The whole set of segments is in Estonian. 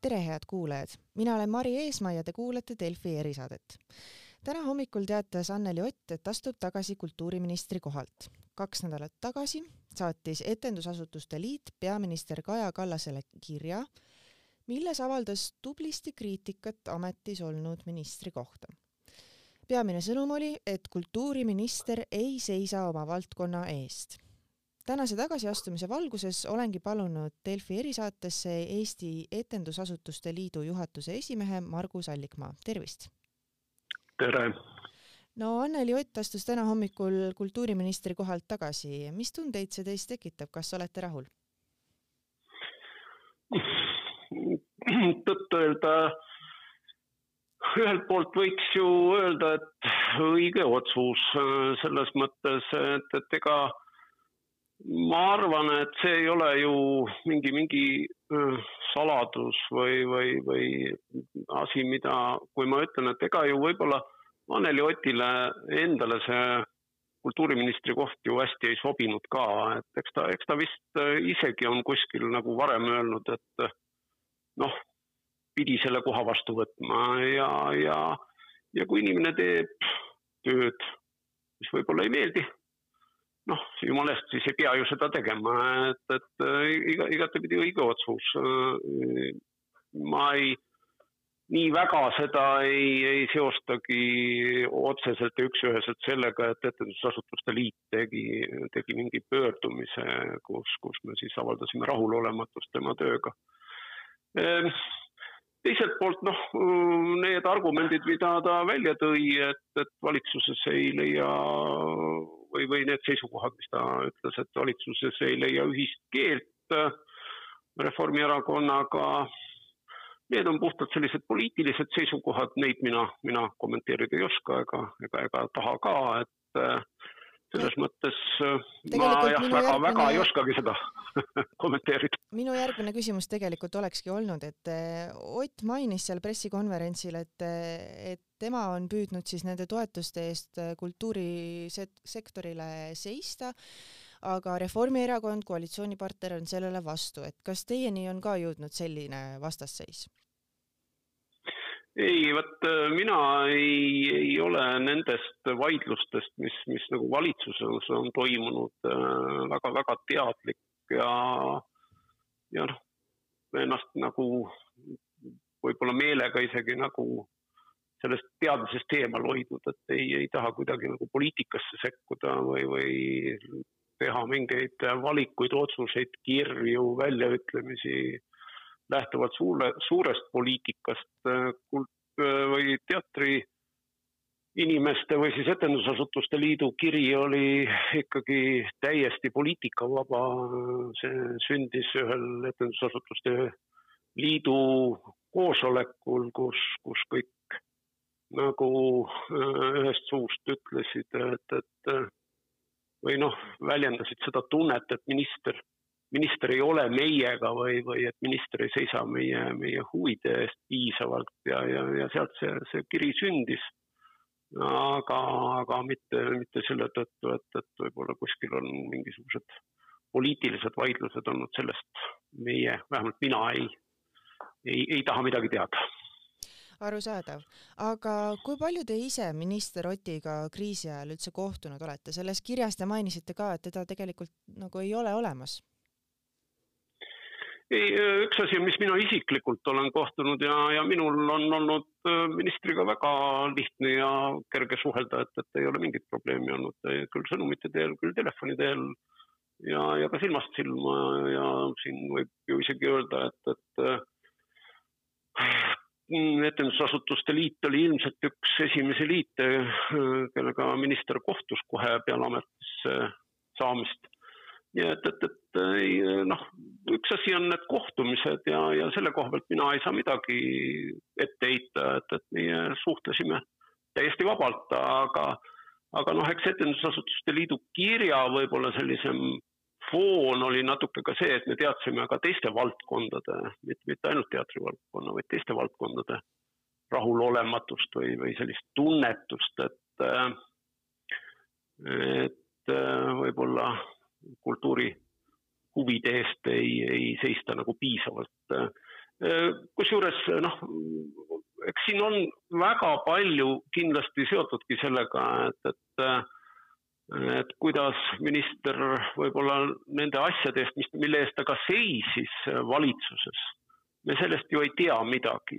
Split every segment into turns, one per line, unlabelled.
tere, head kuulajad! mina olen Mari Eesmaa ja te kuulate Delfi erisaadet. täna hommikul teatas Anneli Ott, et astub tagasi kultuuriministri kohalt. kaks nädalat tagasi saatis Etendusasutuste Liit peaminister Kaja Kallasele kirja, milles avaldas tublisti kriitikat ametis olnud ministri kohta. peamine sõnum oli, et kultuuriminister ei seisa oma valdkonna eest tänase tagasiastumise valguses olengi palunud Delfi erisaatesse Eesti Etendusasutuste Liidu juhatuse esimehe Margus Allikmaa, tervist!
tere!
no Anneli Ott astus täna hommikul kultuuriministri kohalt tagasi, mis tundeid see teis tekitab, kas olete rahul?
tõtt-öelda ühelt poolt võiks ju öelda, et õige otsus selles mõttes, et, et ega ma arvan, et see ei ole ju mingi, mingi saladus või, või, või asi, mida, kui ma ütlen, et ega ju võib-olla Anneli Otile endale see kultuuriministri koht ju hästi ei sobinud ka, et eks ta, eks ta vist isegi on kuskil nagu varem öelnud, et noh, pidi selle koha vastu võtma ja, ja, ja kui inimene teeb tööd, mis võib-olla ei meeldi noh, jumala eest, siis ei pea ju seda tegema, et, et iga, igatepidi õige otsus. ma ei, nii väga seda ei, ei seostagi otseselt ja üks-üheselt sellega, et Etendusasutuste Liit tegi, tegi mingi pöördumise, kus, kus me siis avaldasime rahulolematust tema tööga teiselt poolt noh, need argumendid, mida ta välja tõi, et, et valitsuses ei leia või, või need seisukohad, mis ta ütles, et valitsuses ei leia ühist keelt äh, Reformierakonnaga. Need on puhtalt sellised poliitilised seisukohad, neid mina, mina kommenteerida ei oska ega, ega, ega taha ka, et äh, selles mõttes äh, tegelikult ma jah, väga järgmine..., väga ei oskagi seda kommenteerida.
minu järgmine küsimus tegelikult olekski olnud, et Ott mainis seal pressikonverentsil, et, et tema on püüdnud siis nende toetuste eest äh, kultuurisektorile seista, aga Reformierakond, koalitsioonipartner, on sellele vastu, et kas teieni on ka jõudnud selline vastasseis?
ei, vot äh, mina ei, ei ole nendest vaidlustest, mis, mis nagu valitsuses on toimunud väga-väga äh, teadlik ja, ja noh, ennast nagu võib-olla meelega isegi nagu sellest teadmisest eemal hoidnud, et ei, ei taha kuidagi nagu poliitikasse sekkuda või, või teha mingeid valikuid, otsuseid, kirju, väljaütlemisi lähtuvalt suure, suurest poliitikast või teatri inimeste või siis Etendusasutuste Liidu kiri oli ikkagi täiesti poliitikavaba. see sündis ühel Etendusasutuste Liidu koosolekul, kus, kus kõik nagu äh, ühest suust ütlesid, et, et äh, või noh, väljendasid seda tunnet, et minister, minister ei ole meiega või, või et minister ei seisa meie, meie huvide eest piisavalt ja, ja, ja sealt see, see kiri sündis. aga, aga mitte, mitte selle tõttu, et, et võib-olla kuskil on mingisugused poliitilised vaidlused olnud, sellest meie, vähemalt mina ei, ei, ei taha midagi teada
arusaadav, aga kui palju te ise minister Otiga kriisi ajal üldse kohtunud olete, selles kirjas te mainisite ka, et teda tegelikult nagu ei ole olemas.
Ei, üks asi, mis mina isiklikult olen kohtunud ja, ja minul on olnud äh, ministriga väga lihtne ja kerge suhelda, et, et ei ole mingit probleemi olnud, küll sõnumite teel, küll telefoni teel ja, ja ka silmast silma ja siin võib ju isegi öelda, et, et äh, etendusasutuste liit oli ilmselt üks esimesi liite, kellega minister kohtus kohe peale ametisse saamist. nii et, et, et ei noh, üks asi on need kohtumised ja, ja selle koha pealt mina ei saa midagi ette heita, et, et meie suhtlesime täiesti vabalt, aga, aga noh, eks Etendusasutuste Liidu kirja võib-olla sellisem foon oli natuke ka see, et me teadsime ka teiste valdkondade, mitte, ainult teatrivaldkonna, vaid teiste valdkondade rahulolematust või, või sellist tunnetust, et, et võib-olla kultuuri huvide eest ei, ei seista nagu piisavalt. kusjuures noh, eks siin on väga palju kindlasti seotudki sellega, et, et et kuidas minister võib-olla nende asjade eest, mis, mille eest ta ka seisis valitsuses, me sellest ju ei tea midagi.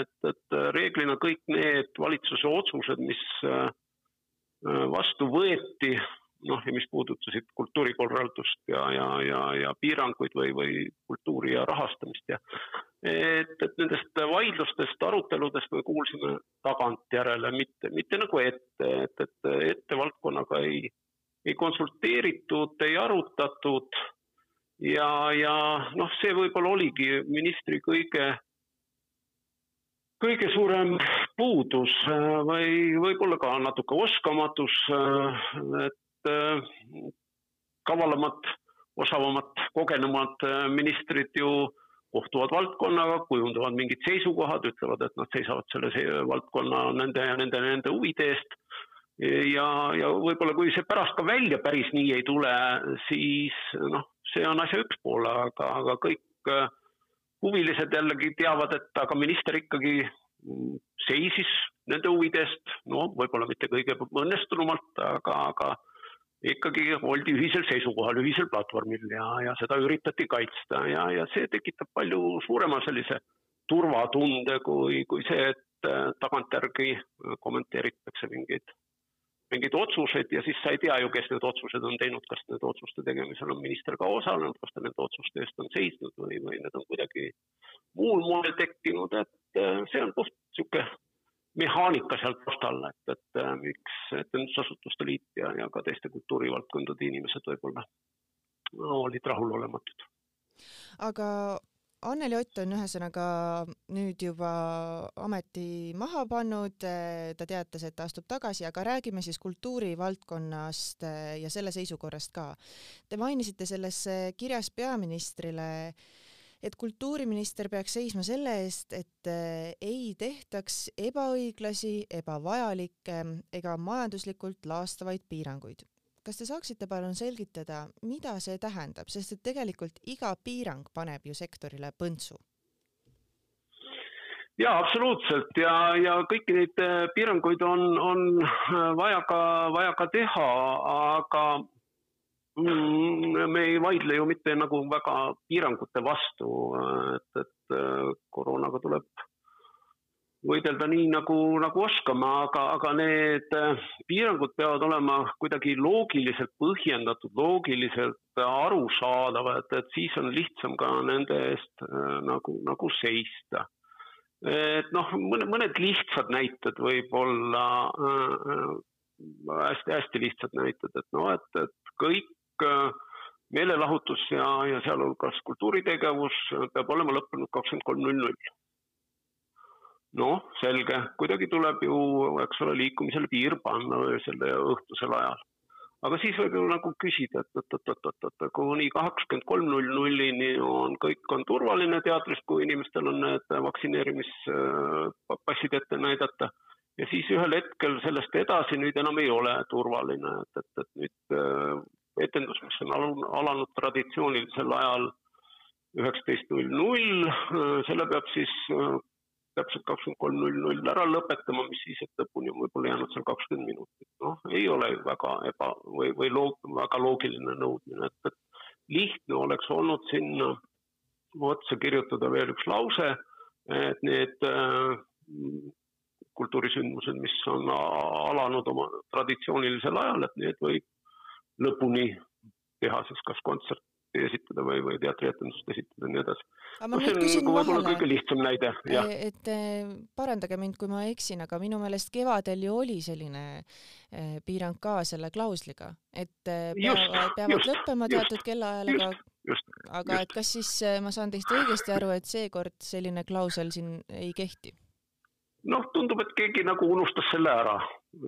et, et reeglina kõik need valitsuse otsused, mis vastu võeti, noh, ja mis puudutasid kultuurikorraldust ja, ja, ja, ja piiranguid või, või kultuuri ja rahastamist ja et, et nendest vaidlustest, aruteludest me kuulsime tagantjärele, mitte, mitte nagu ette, et, et ette valdkonnaga ei, ei konsulteeritud, ei arutatud. Ja, ja noh, see võib-olla oligi ministri kõige kõige suurem puudus või võib-olla ka natuke oskamatus, et kavalamad, osavamad, kogenumad ministrid ju kohtuvad valdkonnaga, kujundavad mingid seisukohad, ütlevad, et nad seisavad selle valdkonna nende ja nende, nende huvide eest. ja, ja võib-olla kui see pärast ka välja päris nii ei tule, siis noh, see on asja üks pool, aga, aga kõik äh, huvilised jällegi teavad, et aga minister ikkagi mm, seisis nende huvide eest, no võib-olla mitte kõige õnnestunumalt, aga, aga ikkagi oldi ühisel seisukohal, ühisel platvormil ja, ja seda üritati kaitsta ja, ja see tekitab palju suurema sellise turvatunde kui, kui see, et äh, tagantjärgi kommenteeritakse mingeid, mingeid otsuseid ja siis sa ei tea ju, kes need otsused on teinud, kas nende otsuste tegemisel on minister ka osalenud, kas ta nende otsuste eest on seisnud või, või need on kuidagi muul moel tekkinud, et äh, see on puht niisugune mehaanika seal taustal, et, äh, miks Etendusasutuste Liit ja, ja ka teiste kultuurivaldkondade inimesed võib-olla no, olid rahulolematud.
aga Anneli Ott on ühesõnaga nüüd juba ameti maha pannud, ta teatas, et ta astub tagasi, aga räägime siis kultuurivaldkonnast äh, ja selle seisukorrast ka. Te mainisite selles kirjas peaministrile äh, et kultuuriminister peaks seisma selle eest, et äh, ei tehtaks ebaõiglasi, ebavajalikke ega majanduslikult laastavaid piiranguid. kas te saaksite palun selgitada, mida see tähendab, sest et tegelikult iga piirang paneb ju sektorile põntsu?
jaa, absoluutselt ja, ja kõiki neid äh, piiranguid on, on äh, vaja ka, vaja ka teha, aga me ei vaidle ju mitte nagu väga piirangute vastu, et, et äh, koroonaga tuleb võidelda nii nagu, nagu oskame, aga, aga need äh, piirangud peavad olema kuidagi loogiliselt põhjendatud, loogiliselt arusaadavad, et siis on lihtsam ka nende eest äh, nagu, nagu seista. et noh, mõned, mõned lihtsad näited võib-olla hästi-hästi lihtsad näited, et noh, et, et kõik meelelahutus ja, ja sealhulgas kultuuritegevus peab olema lõppenud kakskümmend kolm null null. noh, selge, kuidagi tuleb ju, eks ole, liikumisele piir panna öösel ja õhtusel ajal. aga siis võib ju nagu küsida, et oot-oot-oot-oot, kuni kakskümmend kolm null nullini on, kõik on turvaline teatris, kui inimestel on need vaktsineerimispassid ette näidata ja siis ühel hetkel sellest edasi nüüd enam ei ole turvaline, et, et, et nüüd etendus, mis on alanud traditsioonilisel ajal üheksateist null null, selle peab siis täpselt kakskümmend kolm null null ära lõpetama, mis siis, et lõpuni on võib-olla jäänud seal kakskümmend minutit. noh, ei ole ju väga eba- või, või loog, väga loogiline nõudmine, et, et lihtne oleks olnud sinna otsa kirjutada veel üks lause, et need äh, kultuurisündmused, mis on alanud oma traditsioonilisel ajal, et need võib lõpuni teha siis kas kontserti esitada või, või teatrietendust esitada ja nii edasi.
no see on nagu
võib-olla kõige lihtsam näide, jah.
E, et parandage mind, kui ma eksin, aga minu meelest kevadel ju oli selline e, piirang ka selle klausliga, et e, peavad, peavad just, lõppema teatud just, kellaajal, aga just, aga just. et kas siis ma saan teist õigesti aru, et seekord selline klausel siin ei kehti?
noh, tundub, et keegi nagu unustas selle ära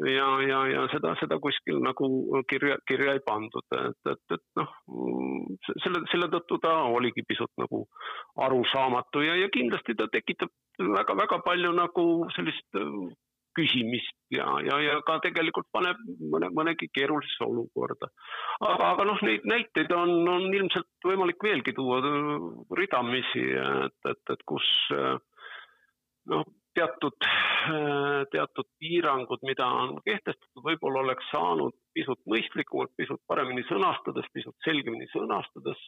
ja, ja, ja seda, seda kuskil nagu kirja, kirja ei pandud, et, et, et noh, selle, selle tõttu ta oligi pisut nagu arusaamatu ja, ja kindlasti ta tekitab väga-väga palju nagu sellist küsimist ja, ja, ja ka tegelikult paneb mõne, mõnegi keerulisesse olukorda. aga, aga noh, neid näiteid on, on ilmselt võimalik veelgi tuua ridamisi, et, et, et kus noh, teatud, teatud piirangud, mida on kehtestatud, võib-olla oleks saanud pisut mõistlikumalt, pisut paremini sõnastades, pisut selgemini sõnastades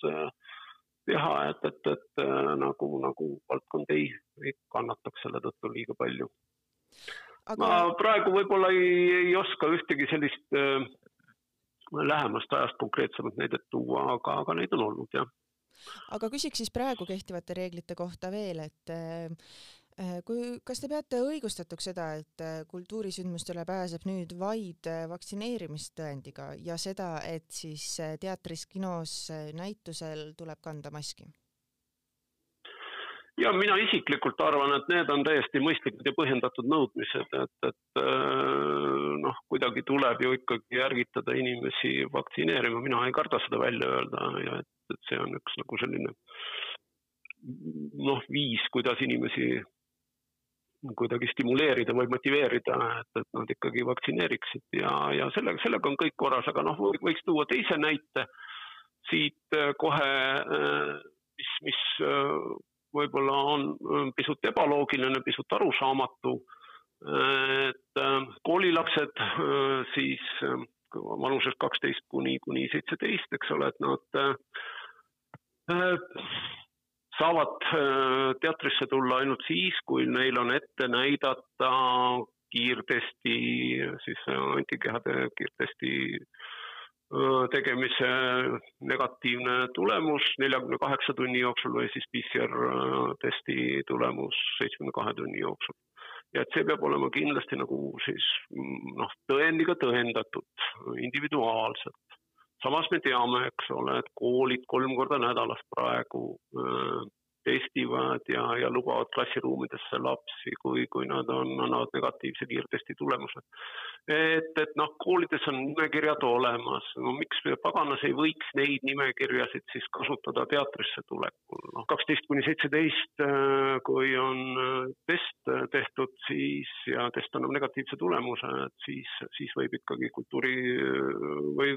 teha, et, et, et nagu, nagu valdkond ei, ei kannataks selle tõttu liiga palju aga.... ma praegu võib-olla ei, ei oska ühtegi sellist äh, lähemast ajast konkreetsemat näidet tuua, aga, aga neid on olnud, jah.
aga küsiks siis praegu kehtivate reeglite kohta veel, et äh, kui, kas te peate õigustatuks seda, et äh, kultuurisündmustele pääseb nüüd vaid äh, vaktsineerimistõendiga ja seda, et siis teatris, kinos, näitusel tuleb kanda maski?
ja mina isiklikult arvan, et need on täiesti mõistlikud ja põhjendatud nõudmised, et, et äh, noh, kuidagi tuleb ju ikkagi ärgitada inimesi vaktsineerima, mina ei karda seda välja öelda ja et, et see on üks nagu selline noh, viis, kuidas inimesi kuidagi stimuleerida või motiveerida, et, et nad ikkagi vaktsineeriksid ja, ja sellega, sellega on kõik korras, aga noh, võiks tuua teise näite siit äh, kohe, äh, mis, mis võib-olla on pisut ebaloogiline, pisut arusaamatu. et äh, koolilapsed äh, siis äh, vanuses kaksteist kuni, kuni seitseteist, eks ole, et nad saavad teatrisse tulla ainult siis, kui neil on ette näidata kiirtesti, siis antikehade kiirtesti tegemise negatiivne tulemus neljakümne kaheksa tunni jooksul või siis PCR testi tulemus seitsmekümne kahe tunni jooksul. ja et see peab olema kindlasti nagu siis noh, tõendiga tõendatud individuaalselt. Samas me teame, eks ole, et koolid kolm korda nädalas praegu testivad ja, ja lubavad klassiruumidesse lapsi, kui, kui nad on, annavad negatiivse kiirtesti tulemuse. et, et noh, koolides on nimekirjad olemas, no miks paganas ei võiks neid nimekirjasid siis kasutada teatrisse tulekul, noh kaksteist kuni seitseteist, äh, kui on äh, test tehtud, siis ja test annab negatiivse tulemuse, et siis, siis võib ikkagi kultuuri või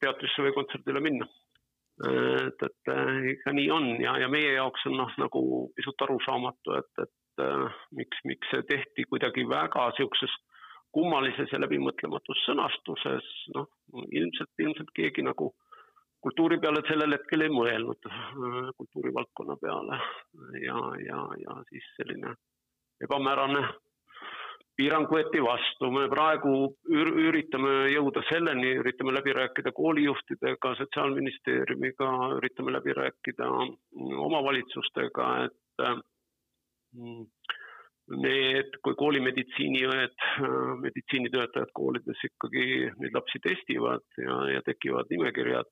teatrisse või kontserdile minna. Et, et äh, ikka nii on ja, ja meie jaoks on noh, nagu pisut arusaamatu, et, et äh, miks, miks see tehti kuidagi väga siukses kummalises ja läbimõtlematus sõnastuses, noh ilmselt, ilmselt keegi nagu kultuuri peale sellel hetkel ei mõelnud, äh, kultuurivaldkonna peale. Ja, ja, ja siis selline ebamäärane piirang võeti vastu, me praegu üritame jõuda selleni, üritame läbi rääkida koolijuhtidega, Sotsiaalministeeriumiga, üritame läbi rääkida omavalitsustega, et mm, need, kui koolimeditsiiniõed, meditsiinitöötajad koolides ikkagi neid lapsi testivad ja, ja tekivad nimekirjad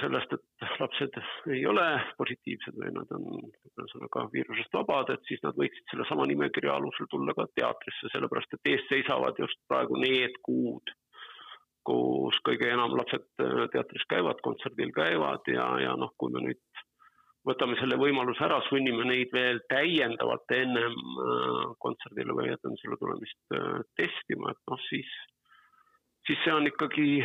sellest, et lapsed ei ole positiivsed või nad on ühesõnaga viirusest vabad, et siis nad võiksid sellesama nimekirja alusel tulla ka teatrisse, sellepärast et ees seisavad just praegu need kuud, kus kõige enam lapsed äh, teatris käivad, kontserdil käivad ja, ja noh, kui me nüüd võtame selle võimaluse ära, sunnime neid veel täiendavalt ennem äh, kontserdile või etendusele tulemist äh, testima, et noh, siis siis see on ikkagi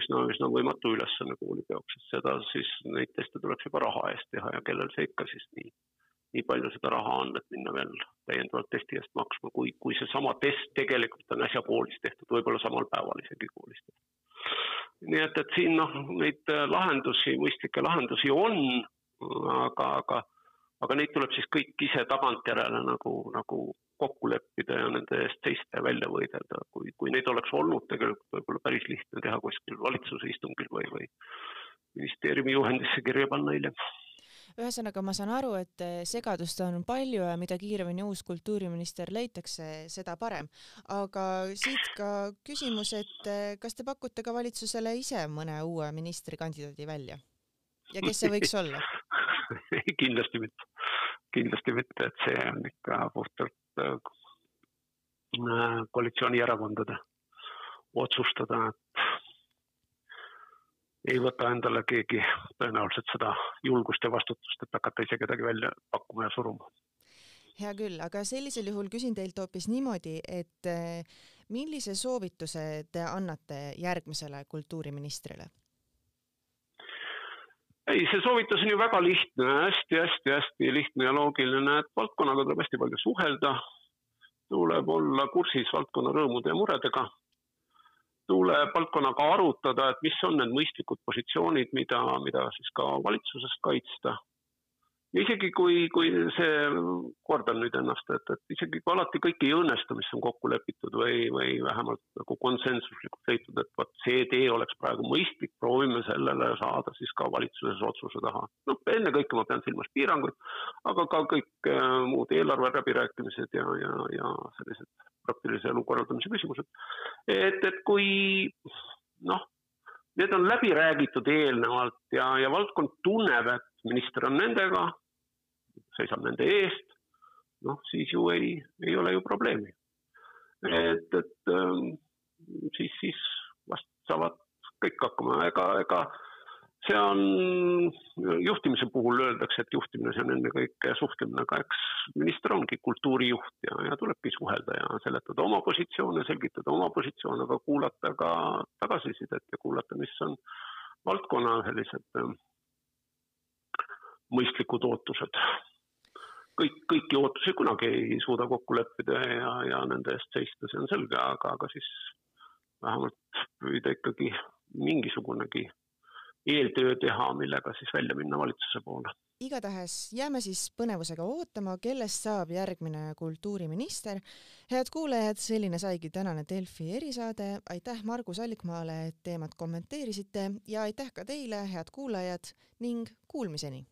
üsna, üsna võimatu ülesanne koolide jaoks, et seda siis, neid teste tuleks juba raha eest teha ja kellel see ikka siis nii, nii palju seda raha on, et minna veel täiendavalt testi eest maksma, kui, kui seesama test tegelikult on äsja koolis tehtud, võib-olla samal päeval isegi koolis tehtud. nii et, et siin noh, neid lahendusi, mõistlikke lahendusi on, aga, aga, aga neid tuleb siis kõik ise tagantjärele nagu, nagu kokku leppida ja nende eest seista ja välja võidelda, kui, kui neid oleks olnud tegelikult võib-olla päris lihtne teha kuskil valitsuse istungil või, või ministeeriumi juhendisse kirja panna hiljem.
Ühesõnaga, ma saan aru, et segadust on palju ja mida kiiremini uus kultuuriminister leitakse, seda parem. aga siit ka küsimus, et kas te pakute ka valitsusele ise mõne uue ministrikandidaadi välja? Ja kes see võiks olla
kindlasti mitte, kindlasti mitte, et see on ikka puhtalt Äh, koalitsioonierakondade otsustada, et ei võta endale keegi tõenäoliselt seda julgust ja vastutust, et hakata ise kedagi välja pakkuma ja suruma.
hea küll, aga sellisel juhul küsin teilt hoopis niimoodi, et eh, millise soovituse te annate järgmisele kultuuriministrile?
Ei, see soovitus on ju väga lihtne hästi,, hästi-hästi-hästi lihtne ja loogiline, et valdkonnaga tuleb hästi palju suhelda, tuleb olla kursis valdkonna rõõmude ja muredega, tuleb valdkonnaga arutada, et mis on need mõistlikud positsioonid, mida, mida siis ka valitsusest kaitsta ja isegi kui, kui see, kordan nüüd ennast, et, et isegi kui alati kõik ei õnnestu, mis on kokku lepitud või, või vähemalt nagu konsensuslikult leitud, et vot see tee oleks praegu mõistlik, proovime sellele saada siis ka valitsuses otsuse taha. noh, ennekõike ma pean silmas piiranguid, aga ka kõik äh, muud eelarve läbirääkimised ja, ja, ja sellised praktilise elu korraldamise küsimused. et, et kui noh, need on läbi räägitud eelnevalt ja, ja valdkond tunneb, et minister on nendega, seisab nende eest, noh, siis ju ei, ei ole ju probleemi. et, et ähm, siis, siis vast saavad kõik hakkama, ega, ega see on, juhtimise puhul öeldakse, et juhtimine, see on ennekõike suhtlemine, aga eks minister ongi kultuurijuht ja, ja tulebki suhelda ja seletada oma positsioone, selgitada oma positsioone, aga kuulata ka tagasisidet ja kuulata, mis on valdkonna sellised ähm, mõistlikud ootused. kõik, kõiki ootusi kunagi ei suuda kokku leppida ja, ja nende eest seista, see on selge, aga, aga siis vähemalt püüda ikkagi mingisugunegi eeltöö teha, millega siis välja minna valitsuse poole.
igatahes jääme siis põnevusega ootama, kellest saab järgmine kultuuriminister. head kuulajad, selline saigi tänane Delfi erisaade. aitäh Margus Allikmaale, et teemat kommenteerisite ja aitäh ka teile, head kuulajad ning kuulmiseni